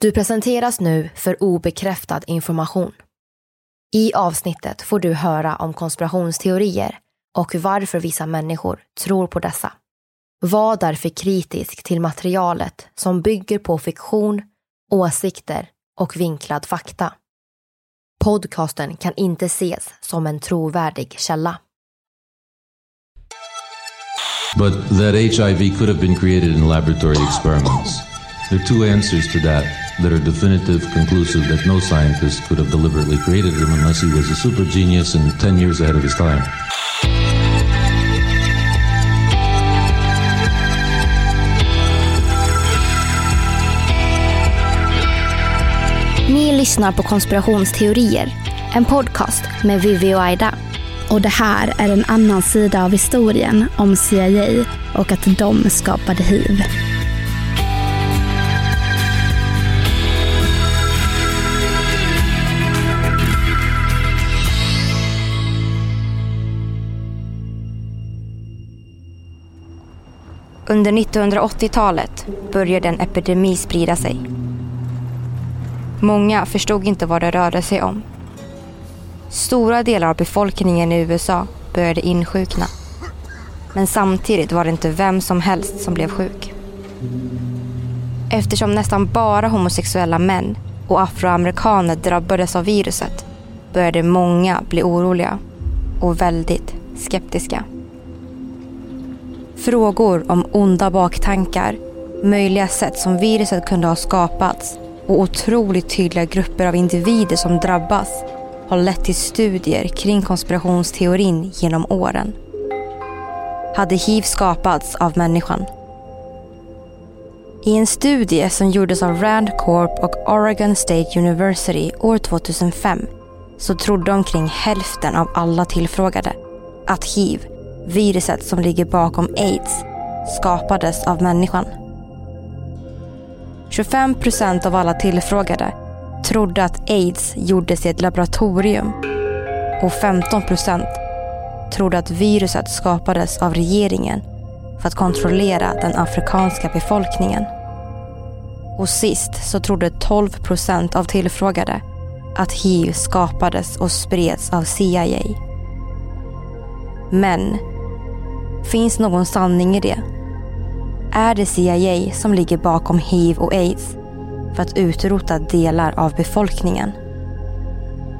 Du presenteras nu för obekräftad information. I avsnittet får du höra om konspirationsteorier och varför vissa människor tror på dessa. Var därför kritisk till materialet som bygger på fiktion, åsikter och vinklad fakta. Podcasten kan inte ses som en trovärdig källa. But that HIV could have been created in laboratory experiments. There are two answers to that that are definitive, conclusive, that no scientist could have deliberately created them unless he was a super genius and 10 years ahead of his time. Ni lyssnar på konspirationsteorier, en podcast med Vivi och Aida. Och det här är en annan sida av historien om CIA och att de skapade hiv. Under 1980-talet började en epidemi sprida sig. Många förstod inte vad det rörde sig om. Stora delar av befolkningen i USA började insjukna. Men samtidigt var det inte vem som helst som blev sjuk. Eftersom nästan bara homosexuella män och afroamerikaner drabbades av viruset började många bli oroliga och väldigt skeptiska. Frågor om onda baktankar, möjliga sätt som viruset kunde ha skapats och otroligt tydliga grupper av individer som drabbas har lett till studier kring konspirationsteorin genom åren. Hade hiv skapats av människan? I en studie som gjordes av Rand Corp och Oregon State University år 2005 så trodde omkring hälften av alla tillfrågade att hiv, viruset som ligger bakom aids, skapades av människan. 25 procent av alla tillfrågade trodde att aids gjordes i ett laboratorium och 15 procent trodde att viruset skapades av regeringen för att kontrollera den afrikanska befolkningen. Och sist så trodde 12 procent av tillfrågade att hiv skapades och spreds av CIA. Men, finns någon sanning i det? Är det CIA som ligger bakom hiv och aids för att utrota delar av befolkningen?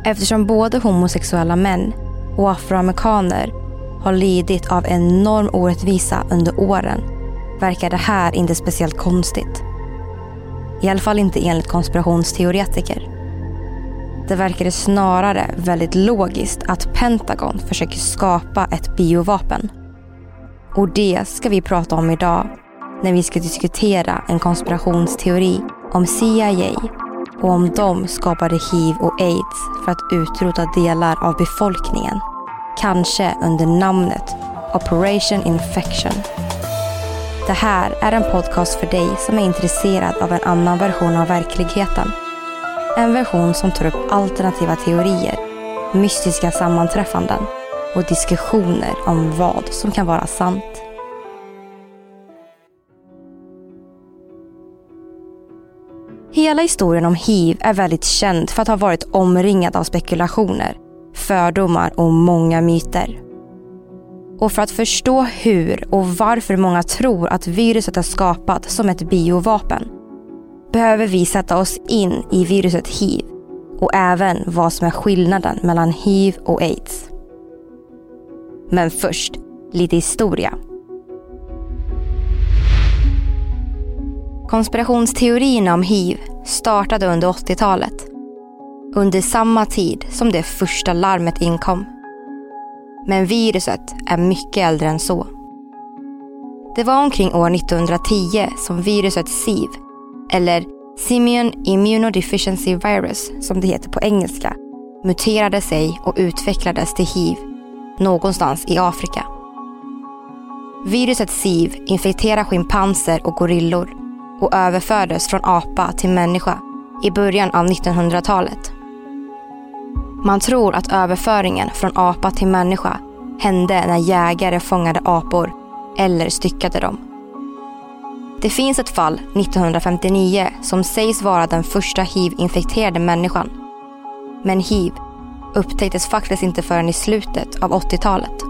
Eftersom både homosexuella män och afroamerikaner har lidit av enorm orättvisa under åren verkar det här inte speciellt konstigt. I alla fall inte enligt konspirationsteoretiker. Det verkar snarare väldigt logiskt att Pentagon försöker skapa ett biovapen. Och det ska vi prata om idag när vi ska diskutera en konspirationsteori om CIA och om de skapade hiv och aids för att utrota delar av befolkningen. Kanske under namnet Operation Infection. Det här är en podcast för dig som är intresserad av en annan version av verkligheten. En version som tar upp alternativa teorier, mystiska sammanträffanden och diskussioner om vad som kan vara sant. Hela historien om hiv är väldigt känd för att ha varit omringad av spekulationer, fördomar och många myter. Och för att förstå hur och varför många tror att viruset är skapat som ett biovapen behöver vi sätta oss in i viruset hiv och även vad som är skillnaden mellan hiv och aids. Men först, lite historia. Konspirationsteorierna om hiv startade under 80-talet. Under samma tid som det första larmet inkom. Men viruset är mycket äldre än så. Det var omkring år 1910 som viruset SIV, eller Simian Immunodeficiency Virus som det heter på engelska, muterade sig och utvecklades till hiv någonstans i Afrika. Viruset SIV infekterar schimpanser och gorillor och överfördes från apa till människa i början av 1900-talet. Man tror att överföringen från apa till människa hände när jägare fångade apor eller styckade dem. Det finns ett fall 1959 som sägs vara den första hiv-infekterade människan. Men hiv upptäcktes faktiskt inte förrän i slutet av 80-talet.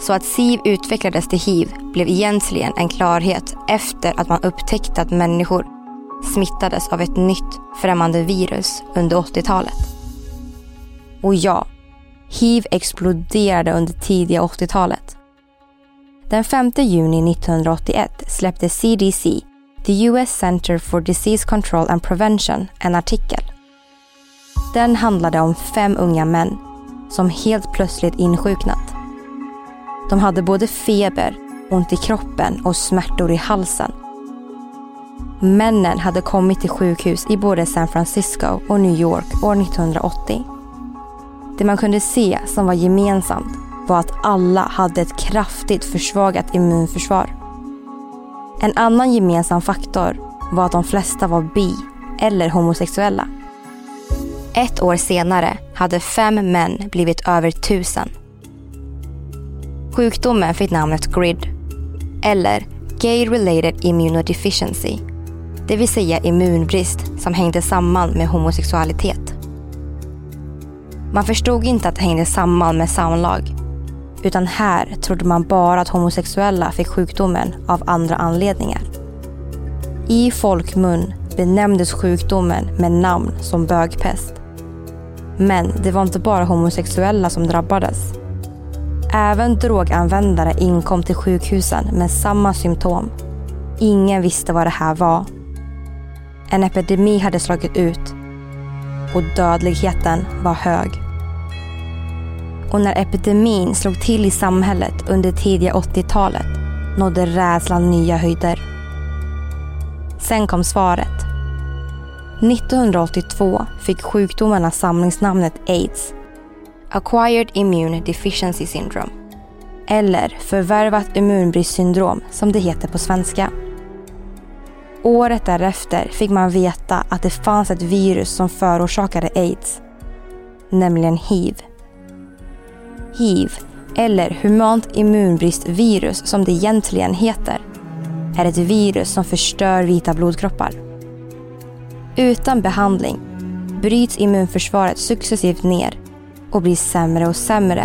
Så att SIV utvecklades till hiv blev egentligen en klarhet efter att man upptäckte att människor smittades av ett nytt främmande virus under 80-talet. Och ja, hiv exploderade under tidiga 80-talet. Den 5 juni 1981 släppte CDC, the US Center for Disease Control and Prevention, en artikel. Den handlade om fem unga män som helt plötsligt insjuknat. De hade både feber, ont i kroppen och smärtor i halsen. Männen hade kommit till sjukhus i både San Francisco och New York år 1980. Det man kunde se som var gemensamt var att alla hade ett kraftigt försvagat immunförsvar. En annan gemensam faktor var att de flesta var bi eller homosexuella. Ett år senare hade fem män blivit över tusen. Sjukdomen fick namnet GRID, eller Gay-related immunodeficiency, det vill säga immunbrist som hängde samman med homosexualitet. Man förstod inte att det hängde samman med samlag, utan här trodde man bara att homosexuella fick sjukdomen av andra anledningar. I folkmun benämndes sjukdomen med namn som bögpest. Men det var inte bara homosexuella som drabbades. Även droganvändare inkom till sjukhusen med samma symptom. Ingen visste vad det här var. En epidemi hade slagit ut och dödligheten var hög. Och när epidemin slog till i samhället under tidiga 80-talet nådde rädslan nya höjder. Sen kom svaret. 1982 fick sjukdomarna samlingsnamnet AIDS. Acquired Immune Deficiency Syndrome. Eller förvärvat immunbristsyndrom som det heter på svenska. Året därefter fick man veta att det fanns ett virus som förorsakade aids. Nämligen hiv. Hiv, eller humant immunbristvirus som det egentligen heter, är ett virus som förstör vita blodkroppar. Utan behandling bryts immunförsvaret successivt ner och blir sämre och sämre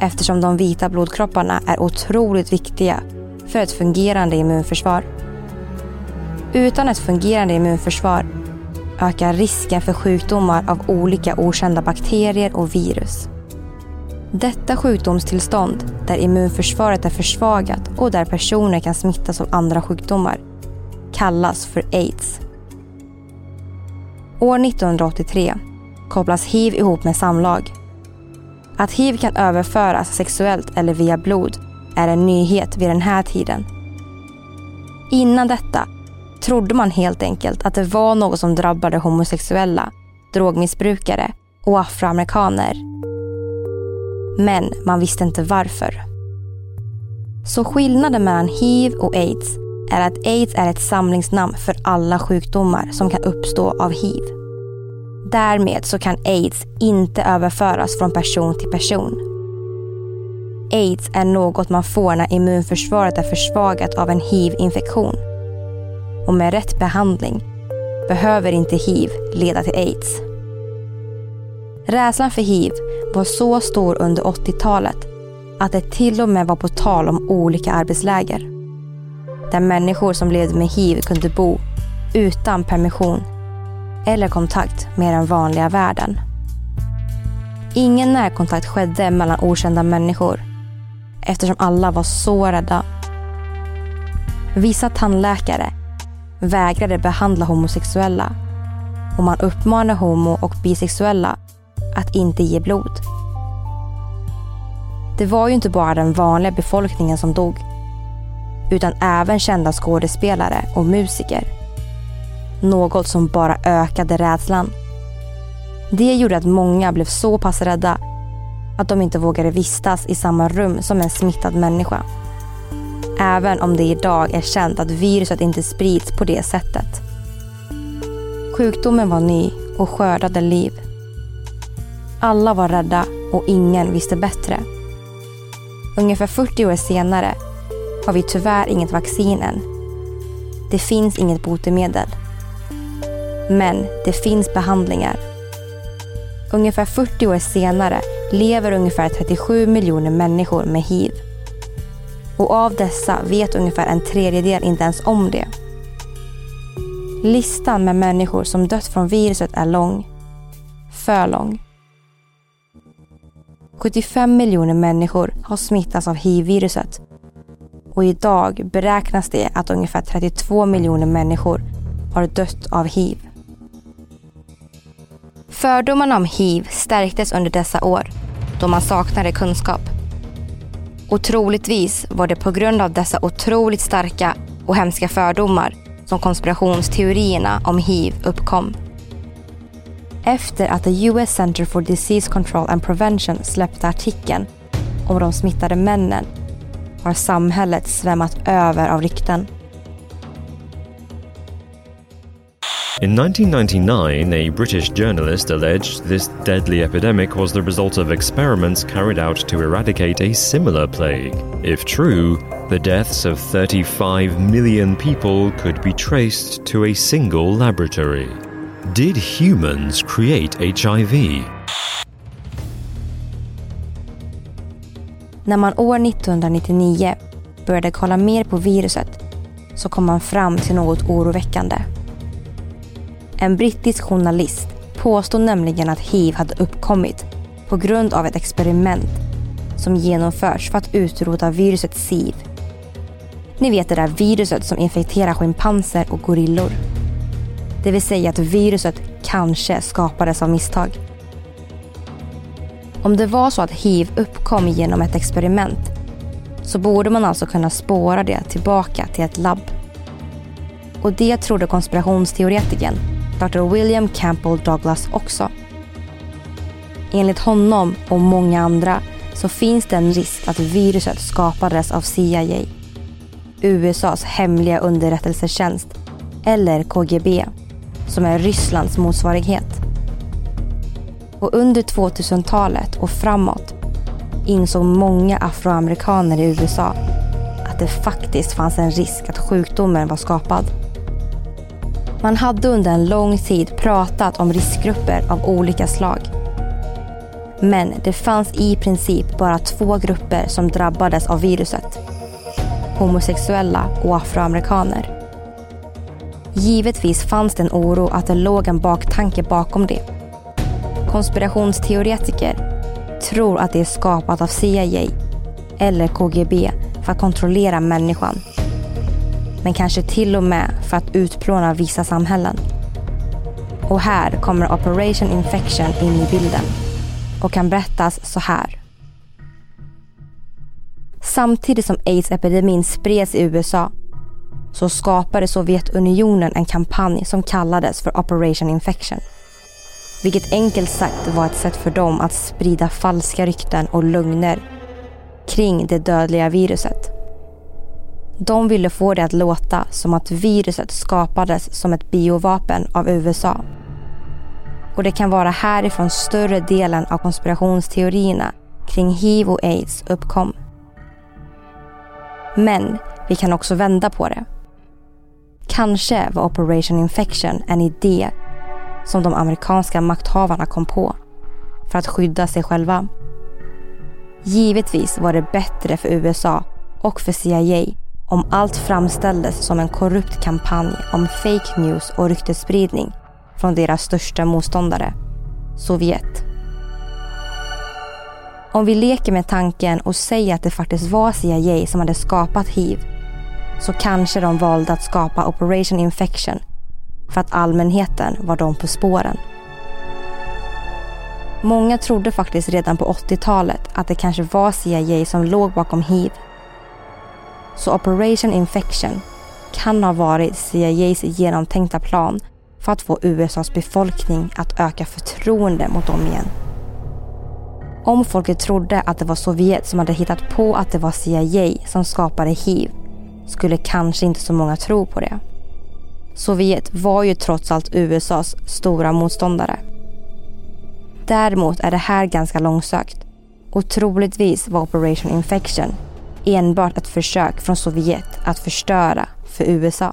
eftersom de vita blodkropparna är otroligt viktiga för ett fungerande immunförsvar. Utan ett fungerande immunförsvar ökar risken för sjukdomar av olika okända bakterier och virus. Detta sjukdomstillstånd, där immunförsvaret är försvagat och där personer kan smittas av andra sjukdomar, kallas för aids. År 1983 kopplas hiv ihop med samlag. Att hiv kan överföras sexuellt eller via blod är en nyhet vid den här tiden. Innan detta trodde man helt enkelt att det var något som drabbade homosexuella, drogmissbrukare och afroamerikaner. Men man visste inte varför. Så skillnaden mellan hiv och aids är att aids är ett samlingsnamn för alla sjukdomar som kan uppstå av hiv. Därmed så kan aids inte överföras från person till person. Aids är något man får när immunförsvaret är försvagat av en hiv-infektion. Och med rätt behandling behöver inte hiv leda till aids. Rädslan för hiv var så stor under 80-talet att det till och med var på tal om olika arbetsläger. Där människor som levde med hiv kunde bo utan permission eller kontakt med den vanliga världen. Ingen närkontakt skedde mellan okända människor eftersom alla var så rädda. Vissa tandläkare vägrade behandla homosexuella och man uppmanade homo och bisexuella att inte ge blod. Det var ju inte bara den vanliga befolkningen som dog utan även kända skådespelare och musiker. Något som bara ökade rädslan. Det gjorde att många blev så pass rädda att de inte vågade vistas i samma rum som en smittad människa. Även om det idag är känt att viruset inte sprids på det sättet. Sjukdomen var ny och skördade liv. Alla var rädda och ingen visste bättre. Ungefär 40 år senare har vi tyvärr inget vaccin än. Det finns inget botemedel. Men det finns behandlingar. Ungefär 40 år senare lever ungefär 37 miljoner människor med hiv. Och av dessa vet ungefär en tredjedel inte ens om det. Listan med människor som dött från viruset är lång. För lång. 75 miljoner människor har smittats av hiv-viruset. Och idag beräknas det att ungefär 32 miljoner människor har dött av hiv. Fördomarna om hiv stärktes under dessa år då man saknade kunskap. Och troligtvis var det på grund av dessa otroligt starka och hemska fördomar som konspirationsteorierna om hiv uppkom. Efter att the US Center for Disease Control and Prevention släppte artikeln om de smittade männen har samhället svämmat över av rykten. In 1999, a British journalist alleged this deadly epidemic was the result of experiments carried out to eradicate a similar plague. If true, the deaths of 35 million people could be traced to a single laboratory. Did humans create HIV? När man år 1999 började kolla mer på viruset så kom man fram till något oroväckande. En brittisk journalist påstod nämligen att hiv hade uppkommit på grund av ett experiment som genomförts för att utrota viruset SIV. Ni vet det där viruset som infekterar schimpanser och gorillor. Det vill säga att viruset kanske skapades av misstag. Om det var så att hiv uppkom genom ett experiment så borde man alltså kunna spåra det tillbaka till ett labb. Och det trodde konspirationsteoretikern Dr. William Campbell Douglas också. Enligt honom och många andra så finns det en risk att viruset skapades av CIA, USAs hemliga underrättelsetjänst eller KGB, som är Rysslands motsvarighet. Och under 2000-talet och framåt insåg många afroamerikaner i USA att det faktiskt fanns en risk att sjukdomen var skapad. Man hade under en lång tid pratat om riskgrupper av olika slag. Men det fanns i princip bara två grupper som drabbades av viruset. Homosexuella och afroamerikaner. Givetvis fanns det en oro att det låg en baktanke bakom det. Konspirationsteoretiker tror att det är skapat av CIA eller KGB för att kontrollera människan men kanske till och med för att utplåna vissa samhällen. Och här kommer Operation Infection in i bilden och kan berättas så här. Samtidigt som aids-epidemin spreds i USA så skapade Sovjetunionen en kampanj som kallades för Operation Infection. Vilket enkelt sagt var ett sätt för dem att sprida falska rykten och lögner kring det dödliga viruset. De ville få det att låta som att viruset skapades som ett biovapen av USA. Och det kan vara härifrån större delen av konspirationsteorierna kring hiv och aids uppkom. Men vi kan också vända på det. Kanske var Operation Infection en idé som de amerikanska makthavarna kom på för att skydda sig själva. Givetvis var det bättre för USA och för CIA om allt framställdes som en korrupt kampanj om fake news och ryktesspridning från deras största motståndare, Sovjet. Om vi leker med tanken och säger att det faktiskt var CIA som hade skapat hiv så kanske de valde att skapa Operation Infection för att allmänheten var de på spåren. Många trodde faktiskt redan på 80-talet att det kanske var CIA som låg bakom hiv. Så Operation Infection kan ha varit CIAs genomtänkta plan för att få USAs befolkning att öka förtroende mot dem igen. Om folket trodde att det var Sovjet som hade hittat på att det var CIA som skapade hiv skulle kanske inte så många tro på det. Sovjet var ju trots allt USAs stora motståndare. Däremot är det här ganska långsökt och troligtvis var Operation Infection enbart ett försök från Sovjet att förstöra för USA.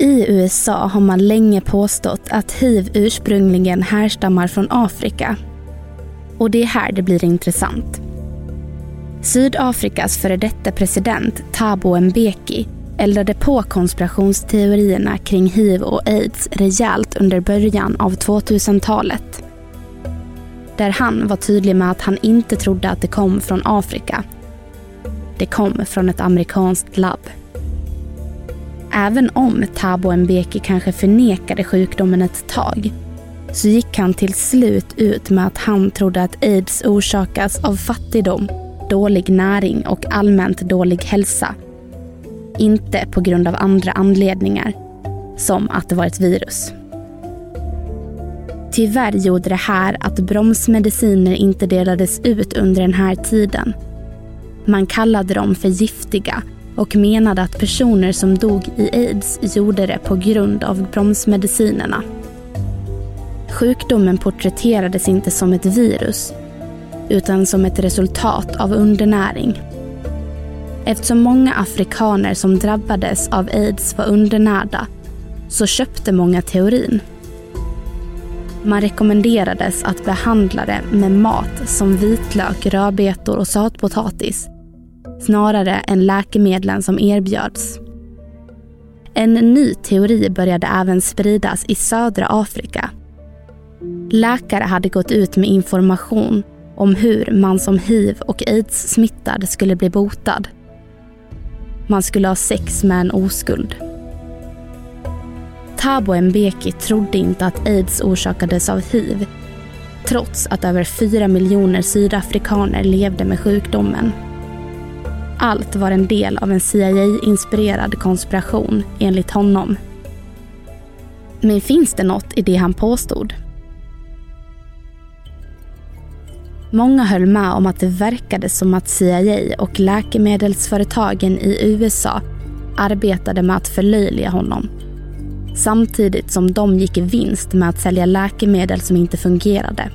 I USA har man länge påstått att hiv ursprungligen härstammar från Afrika. Och det är här det blir intressant. Sydafrikas före detta president Thabo Mbeki eldade på konspirationsteorierna kring hiv och aids rejält under början av 2000-talet. Där han var tydlig med att han inte trodde att det kom från Afrika. Det kom från ett amerikanskt labb. Även om Thabo Mbeki kanske förnekade sjukdomen ett tag så gick han till slut ut med att han trodde att aids orsakas av fattigdom, dålig näring och allmänt dålig hälsa. Inte på grund av andra anledningar, som att det var ett virus. Tyvärr gjorde det här att bromsmediciner inte delades ut under den här tiden. Man kallade dem för giftiga och menade att personer som dog i aids gjorde det på grund av bromsmedicinerna. Sjukdomen porträtterades inte som ett virus utan som ett resultat av undernäring. Eftersom många afrikaner som drabbades av aids var undernärda så köpte många teorin. Man rekommenderades att behandla det med mat som vitlök, rödbetor och sötpotatis snarare än läkemedlen som erbjöds. En ny teori började även spridas i södra Afrika. Läkare hade gått ut med information om hur man som hiv och aids-smittad skulle bli botad. Man skulle ha sex med en oskuld. Thabo Mbeki trodde inte att aids orsakades av hiv trots att över fyra miljoner sydafrikaner levde med sjukdomen. Allt var en del av en CIA-inspirerad konspiration enligt honom. Men finns det något i det han påstod? Många höll med om att det verkade som att CIA och läkemedelsföretagen i USA arbetade med att förlöjliga honom. Samtidigt som de gick i vinst med att sälja läkemedel som inte fungerade.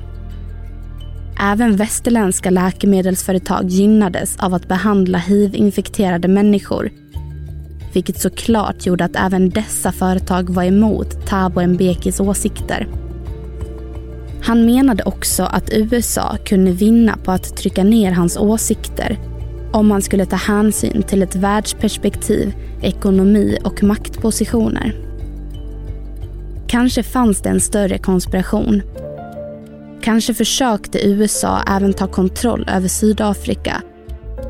Även västerländska läkemedelsföretag gynnades av att behandla hiv-infekterade människor. Vilket såklart gjorde att även dessa företag var emot Thabo Mbekis åsikter. Han menade också att USA kunde vinna på att trycka ner hans åsikter om man skulle ta hänsyn till ett världsperspektiv, ekonomi och maktpositioner. Kanske fanns det en större konspiration. Kanske försökte USA även ta kontroll över Sydafrika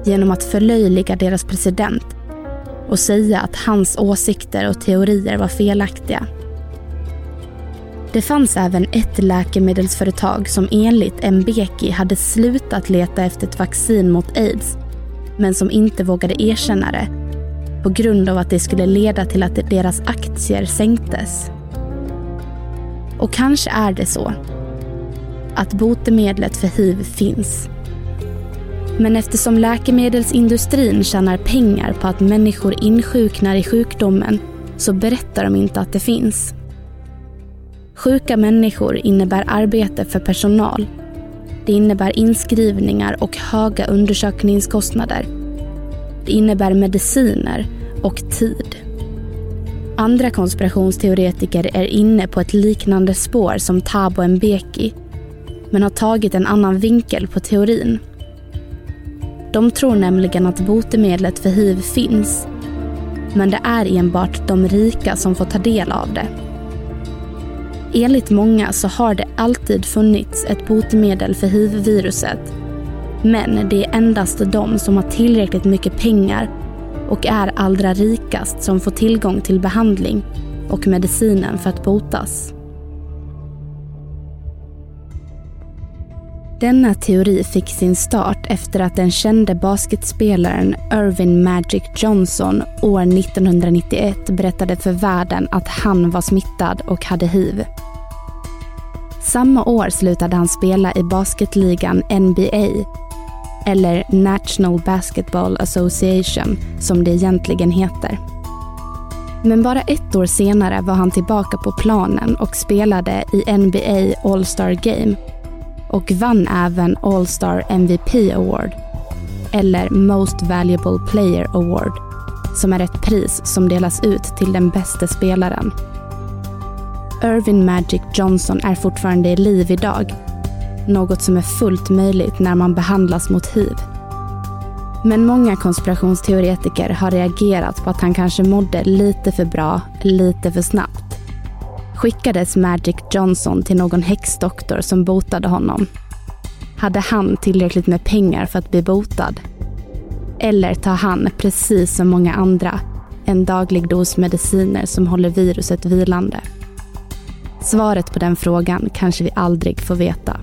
genom att förlöjliga deras president och säga att hans åsikter och teorier var felaktiga. Det fanns även ett läkemedelsföretag som enligt Mbeki hade slutat leta efter ett vaccin mot aids men som inte vågade erkänna det på grund av att det skulle leda till att deras aktier sänktes. Och kanske är det så att botemedlet för hiv finns. Men eftersom läkemedelsindustrin tjänar pengar på att människor insjuknar i sjukdomen så berättar de inte att det finns. Sjuka människor innebär arbete för personal. Det innebär inskrivningar och höga undersökningskostnader. Det innebär mediciner och tid. Andra konspirationsteoretiker är inne på ett liknande spår som Thabo Mbeki men har tagit en annan vinkel på teorin. De tror nämligen att botemedlet för hiv finns men det är enbart de rika som får ta del av det. Enligt många så har det alltid funnits ett botemedel för hiv-viruset. Men det är endast de som har tillräckligt mycket pengar och är allra rikast som får tillgång till behandling och medicinen för att botas. Denna teori fick sin start efter att den kände basketspelaren Irvin Magic Johnson år 1991 berättade för världen att han var smittad och hade hiv. Samma år slutade han spela i basketligan NBA, eller National Basketball Association som det egentligen heter. Men bara ett år senare var han tillbaka på planen och spelade i NBA All-Star Game och vann även All-Star MVP Award, eller Most Valuable Player Award, som är ett pris som delas ut till den bästa spelaren. Irvin Magic Johnson är fortfarande i liv idag, något som är fullt möjligt när man behandlas mot hiv. Men många konspirationsteoretiker har reagerat på att han kanske mådde lite för bra, lite för snabbt skickades Magic Johnson till någon häxdoktor som botade honom. Hade han tillräckligt med pengar för att bli botad? Eller tar han, precis som många andra, en daglig dos mediciner som håller viruset vilande? Svaret på den frågan kanske vi aldrig får veta.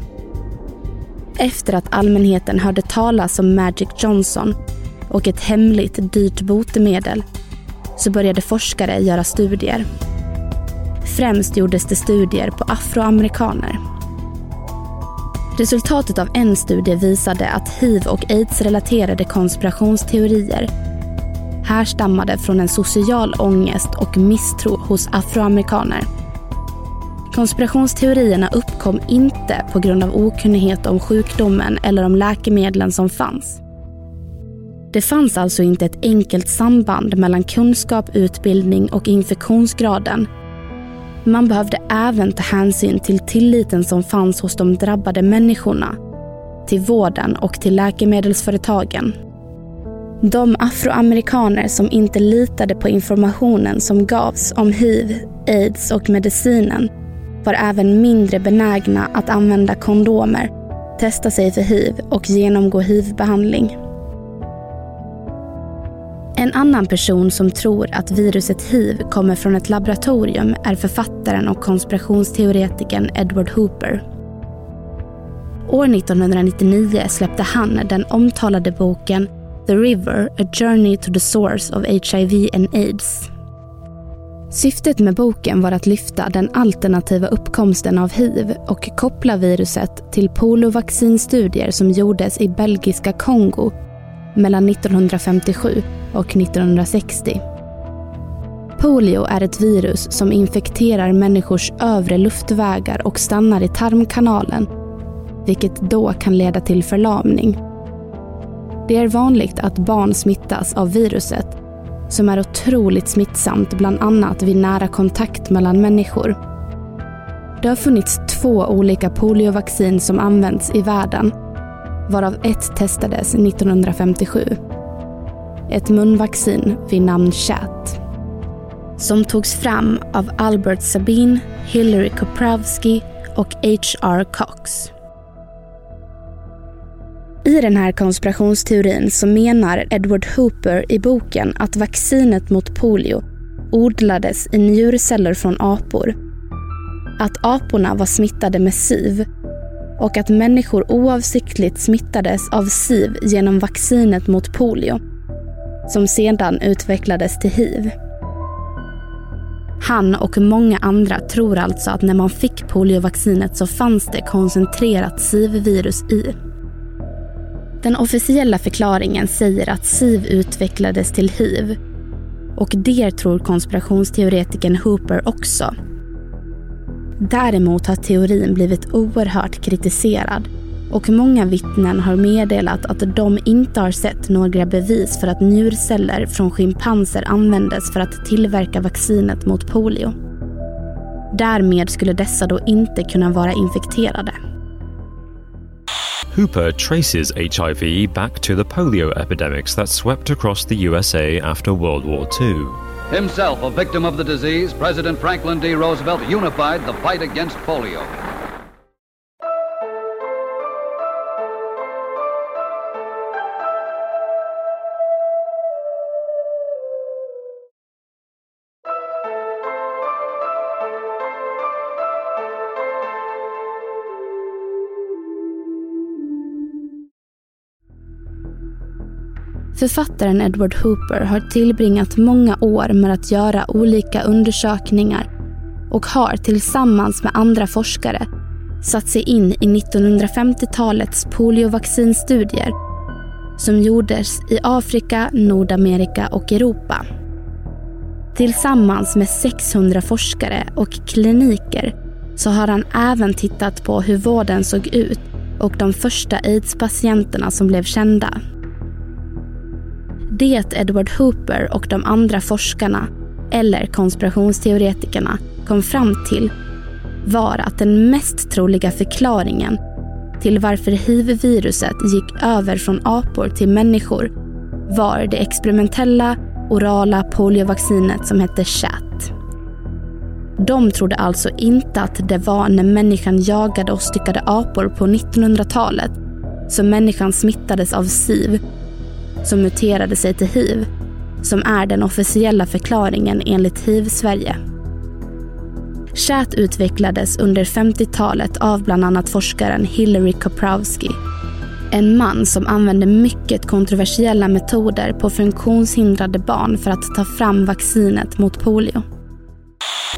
Efter att allmänheten hörde talas om Magic Johnson och ett hemligt dyrt botemedel så började forskare göra studier Främst gjordes det studier på afroamerikaner. Resultatet av en studie visade att hiv och aids-relaterade konspirationsteorier härstammade från en social ångest och misstro hos afroamerikaner. Konspirationsteorierna uppkom inte på grund av okunnighet om sjukdomen eller om läkemedlen som fanns. Det fanns alltså inte ett enkelt samband mellan kunskap, utbildning och infektionsgraden. Man behövde även ta hänsyn till tilliten som fanns hos de drabbade människorna, till vården och till läkemedelsföretagen. De afroamerikaner som inte litade på informationen som gavs om hiv, aids och medicinen var även mindre benägna att använda kondomer, testa sig för hiv och genomgå hiv-behandling. En annan person som tror att viruset hiv kommer från ett laboratorium är författaren och konspirationsteoretikern Edward Hooper. År 1999 släppte han den omtalade boken The River, A Journey to the Source of HIV and AIDS. Syftet med boken var att lyfta den alternativa uppkomsten av hiv och koppla viruset till polovaccinstudier som gjordes i belgiska Kongo mellan 1957 och 1960. Polio är ett virus som infekterar människors övre luftvägar och stannar i tarmkanalen, vilket då kan leda till förlamning. Det är vanligt att barn smittas av viruset, som är otroligt smittsamt bland annat vid nära kontakt mellan människor. Det har funnits två olika poliovaccin som används i världen varav ett testades 1957. Ett munvaccin vid namn Chat. Som togs fram av Albert Sabin, Hillary Koprowski och H.R. Cox. I den här konspirationsteorin så menar Edward Hooper i boken att vaccinet mot polio odlades i njurceller från apor. Att aporna var smittade med SIV och att människor oavsiktligt smittades av SIV genom vaccinet mot polio, som sedan utvecklades till hiv. Han och många andra tror alltså att när man fick poliovaccinet så fanns det koncentrerat SIV-virus i. Den officiella förklaringen säger att SIV utvecklades till hiv och det tror konspirationsteoretikern Hooper också Däremot har teorin blivit oerhört kritiserad och många vittnen har meddelat att de inte har sett några bevis för att njurceller från schimpanser användes för att tillverka vaccinet mot polio. Därmed skulle dessa då inte kunna vara infekterade. Hooper traces HIV back to the polio epidemics that swept across the USA after World War II. Himself a victim of the disease, President Franklin D. Roosevelt unified the fight against polio. Författaren Edward Hooper har tillbringat många år med att göra olika undersökningar och har tillsammans med andra forskare satt sig in i 1950-talets poliovaccinstudier som gjordes i Afrika, Nordamerika och Europa. Tillsammans med 600 forskare och kliniker så har han även tittat på hur vården såg ut och de första aids-patienterna som blev kända. Det Edward Hooper och de andra forskarna, eller konspirationsteoretikerna, kom fram till var att den mest troliga förklaringen till varför hiv-viruset gick över från apor till människor var det experimentella orala poliovaccinet som hette CHAT. De trodde alltså inte att det var när människan jagade och styckade apor på 1900-talet som människan smittades av SIV som muterade sig till hiv, som är den officiella förklaringen enligt hiv-Sverige. Chat utvecklades under 50-talet av bland annat forskaren Hillary Koprowski. En man som använde mycket kontroversiella metoder på funktionshindrade barn för att ta fram vaccinet mot polio.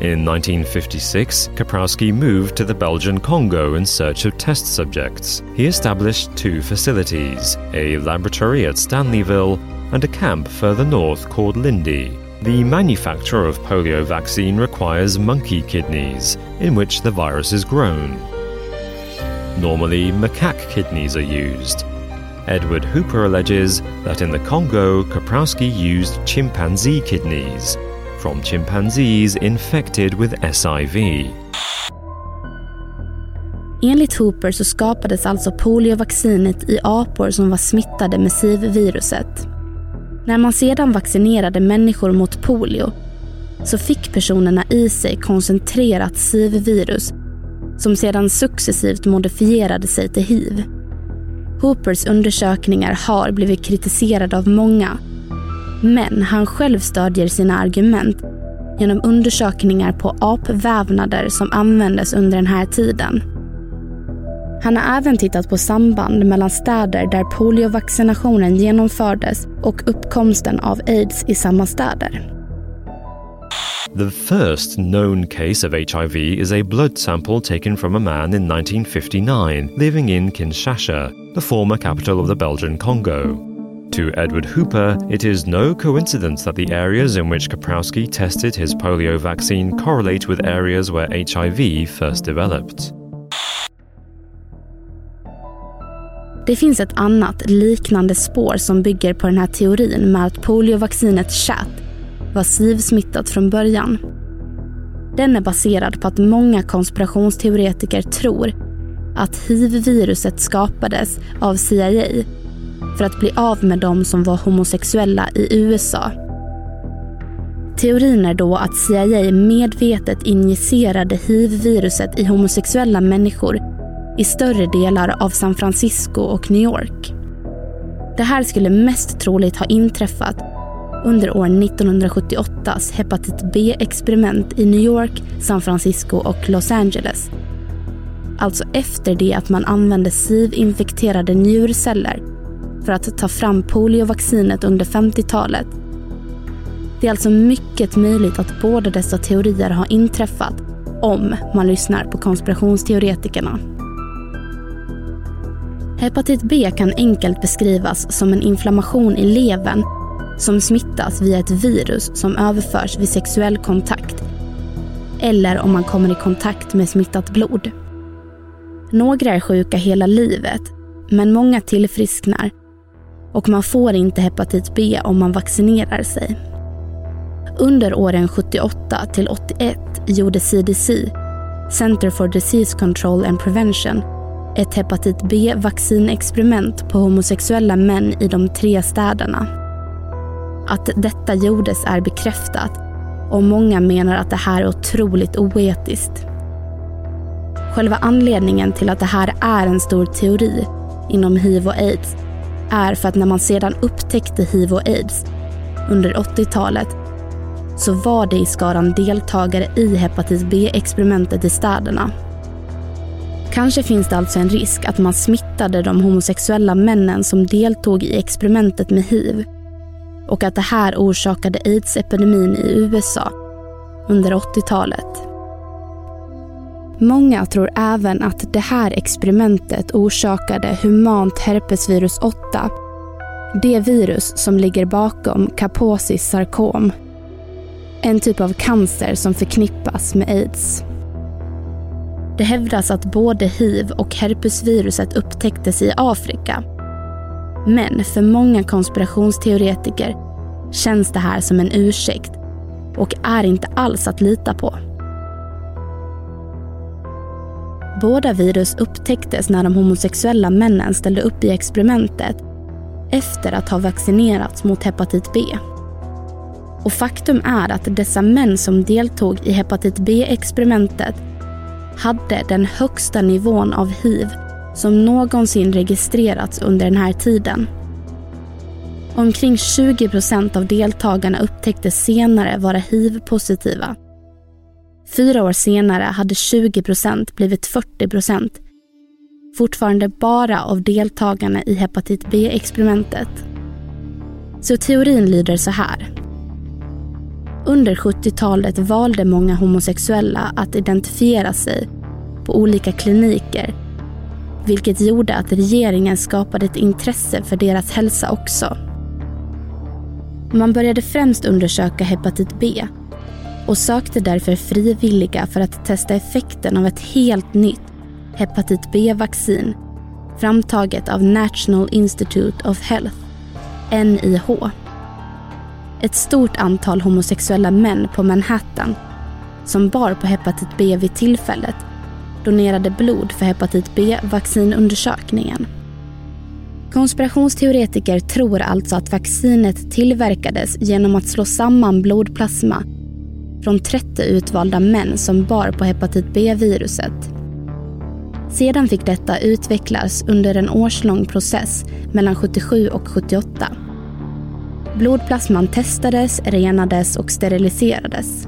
In 1956, Kaprowski moved to the Belgian Congo in search of test subjects. He established two facilities a laboratory at Stanleyville and a camp further north called Lindy. The manufacture of polio vaccine requires monkey kidneys, in which the virus is grown. Normally, macaque kidneys are used. Edward Hooper alleges that in the Congo, Kaprowski used chimpanzee kidneys from chimpanzees infected with SIV. Enligt Hooper så skapades alltså poliovaccinet i apor som var smittade med SIV-viruset. När man sedan vaccinerade människor mot polio så fick personerna i sig koncentrerat SIV-virus som sedan successivt modifierade sig till hiv. Hoopers undersökningar har blivit kritiserade av många men han själv stödjer sina argument genom undersökningar på apvävnader som användes under den här tiden. Han har även tittat på samband mellan städer där poliovaccinationen genomfördes och uppkomsten av aids i samma städer. The first known case of HIV is a blood sample taken from a man in 1959 living in Kinshasa, the former capital of the Belgian Congo. To Edward Hooper, it is no coincidence that the areas in which Kaprowski tested his polio vaccine correlate with areas where HIV first developed. Det finns ett annat liknande spår som bygger på den här teorin med att poliovaccinet chat var SIV-smittat från början. Den är baserad på att många konspirationsteoretiker tror att hiv-viruset skapades av CIA för att bli av med de som var homosexuella i USA. Teorin är då att CIA medvetet injicerade hiv-viruset i homosexuella människor i större delar av San Francisco och New York. Det här skulle mest troligt ha inträffat under år 1978s hepatit B-experiment i New York, San Francisco och Los Angeles. Alltså efter det att man använde SIV-infekterade njurceller för att ta fram poliovaccinet under 50-talet. Det är alltså mycket möjligt att båda dessa teorier har inträffat om man lyssnar på konspirationsteoretikerna. Hepatit B kan enkelt beskrivas som en inflammation i levern som smittas via ett virus som överförs vid sexuell kontakt eller om man kommer i kontakt med smittat blod. Några är sjuka hela livet, men många tillfrisknar och man får inte hepatit B om man vaccinerar sig. Under åren 78 till 81 gjorde CDC, Center for Disease Control and Prevention, ett hepatit B-vaccinexperiment på homosexuella män i de tre städerna. Att detta gjordes är bekräftat och många menar att det här är otroligt oetiskt. Själva anledningen till att det här är en stor teori inom hiv och aids är för att när man sedan upptäckte hiv och aids under 80-talet så var det i skaran deltagare i hepatit B-experimentet i städerna. Kanske finns det alltså en risk att man smittade de homosexuella männen som deltog i experimentet med hiv och att det här orsakade aids-epidemin i USA under 80-talet. Många tror även att det här experimentet orsakade humant herpesvirus 8. Det virus som ligger bakom Kaposis sarkom. En typ av cancer som förknippas med aids. Det hävdas att både hiv och herpesviruset upptäcktes i Afrika. Men för många konspirationsteoretiker känns det här som en ursäkt och är inte alls att lita på. Båda virus upptäcktes när de homosexuella männen ställde upp i experimentet efter att ha vaccinerats mot hepatit B. Och faktum är att dessa män som deltog i hepatit B-experimentet hade den högsta nivån av hiv som någonsin registrerats under den här tiden. Omkring 20 procent av deltagarna upptäcktes senare vara hiv-positiva Fyra år senare hade 20 procent blivit 40 procent. Fortfarande bara av deltagarna i hepatit B-experimentet. Så teorin lyder så här. Under 70-talet valde många homosexuella att identifiera sig på olika kliniker vilket gjorde att regeringen skapade ett intresse för deras hälsa också. Man började främst undersöka hepatit B och sökte därför frivilliga för att testa effekten av ett helt nytt hepatit B-vaccin framtaget av National Institute of Health, NIH. Ett stort antal homosexuella män på Manhattan som bar på hepatit B vid tillfället donerade blod för hepatit B-vaccinundersökningen. Konspirationsteoretiker tror alltså att vaccinet tillverkades genom att slå samman blodplasma från 30 utvalda män som bar på hepatit B-viruset. Sedan fick detta utvecklas under en årslång process mellan 77 och 78. Blodplasman testades, renades och steriliserades.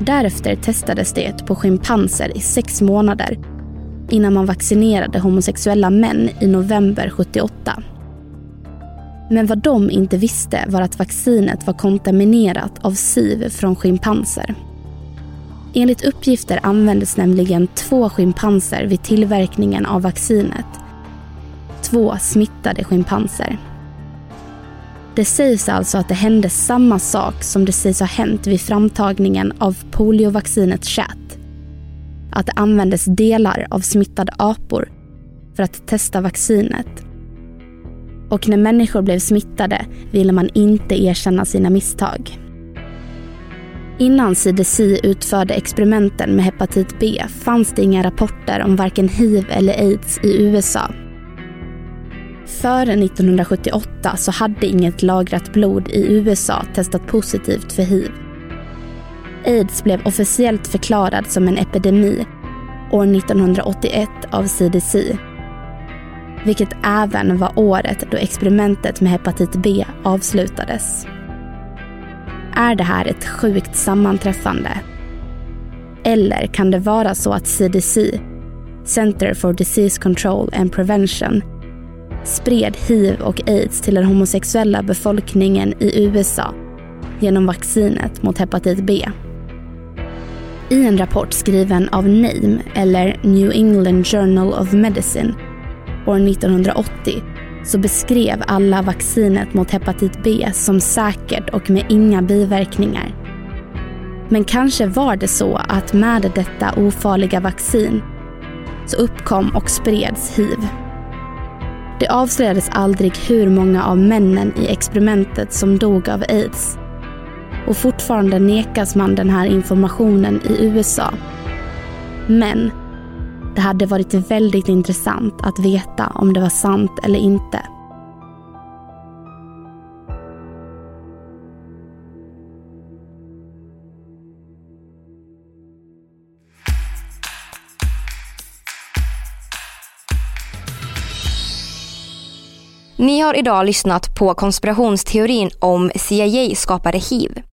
Därefter testades det på schimpanser i sex månader innan man vaccinerade homosexuella män i november 78. Men vad de inte visste var att vaccinet var kontaminerat av siv från schimpanser. Enligt uppgifter användes nämligen två schimpanser vid tillverkningen av vaccinet. Två smittade schimpanser. Det sägs alltså att det hände samma sak som det sägs ha hänt vid framtagningen av poliovaccinet Chat. Att det användes delar av smittade apor för att testa vaccinet. Och när människor blev smittade ville man inte erkänna sina misstag. Innan CDC utförde experimenten med hepatit B fanns det inga rapporter om varken hiv eller aids i USA. Före 1978 så hade inget lagrat blod i USA testat positivt för hiv. Aids blev officiellt förklarad som en epidemi år 1981 av CDC. Vilket även var året då experimentet med hepatit B avslutades. Är det här ett sjukt sammanträffande? Eller kan det vara så att CDC, Center for Disease Control and Prevention, spred hiv och aids till den homosexuella befolkningen i USA genom vaccinet mot hepatit B? I en rapport skriven av NAME, eller New England Journal of Medicine, år 1980 så beskrev alla vaccinet mot hepatit B som säkert och med inga biverkningar. Men kanske var det så att med detta ofarliga vaccin så uppkom och spreds hiv. Det avslöjades aldrig hur många av männen i experimentet som dog av aids. Och fortfarande nekas man den här informationen i USA. Men det hade varit väldigt intressant att veta om det var sant eller inte. Ni har idag lyssnat på konspirationsteorin om CIA skapade hiv.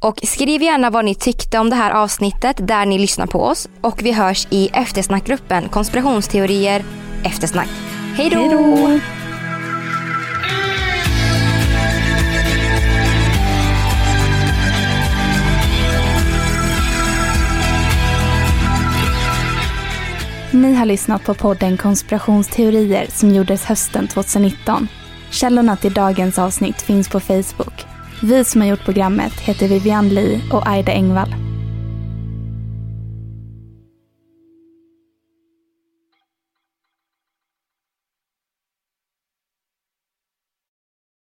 Och skriv gärna vad ni tyckte om det här avsnittet där ni lyssnar på oss. Och vi hörs i eftersnackgruppen konspirationsteorier eftersnack. Hej då! Ni har lyssnat på podden Konspirationsteorier som gjordes hösten 2019. Källorna till dagens avsnitt finns på Facebook. Vi som har gjort programmet heter Vivian Lee och Aida Engvall.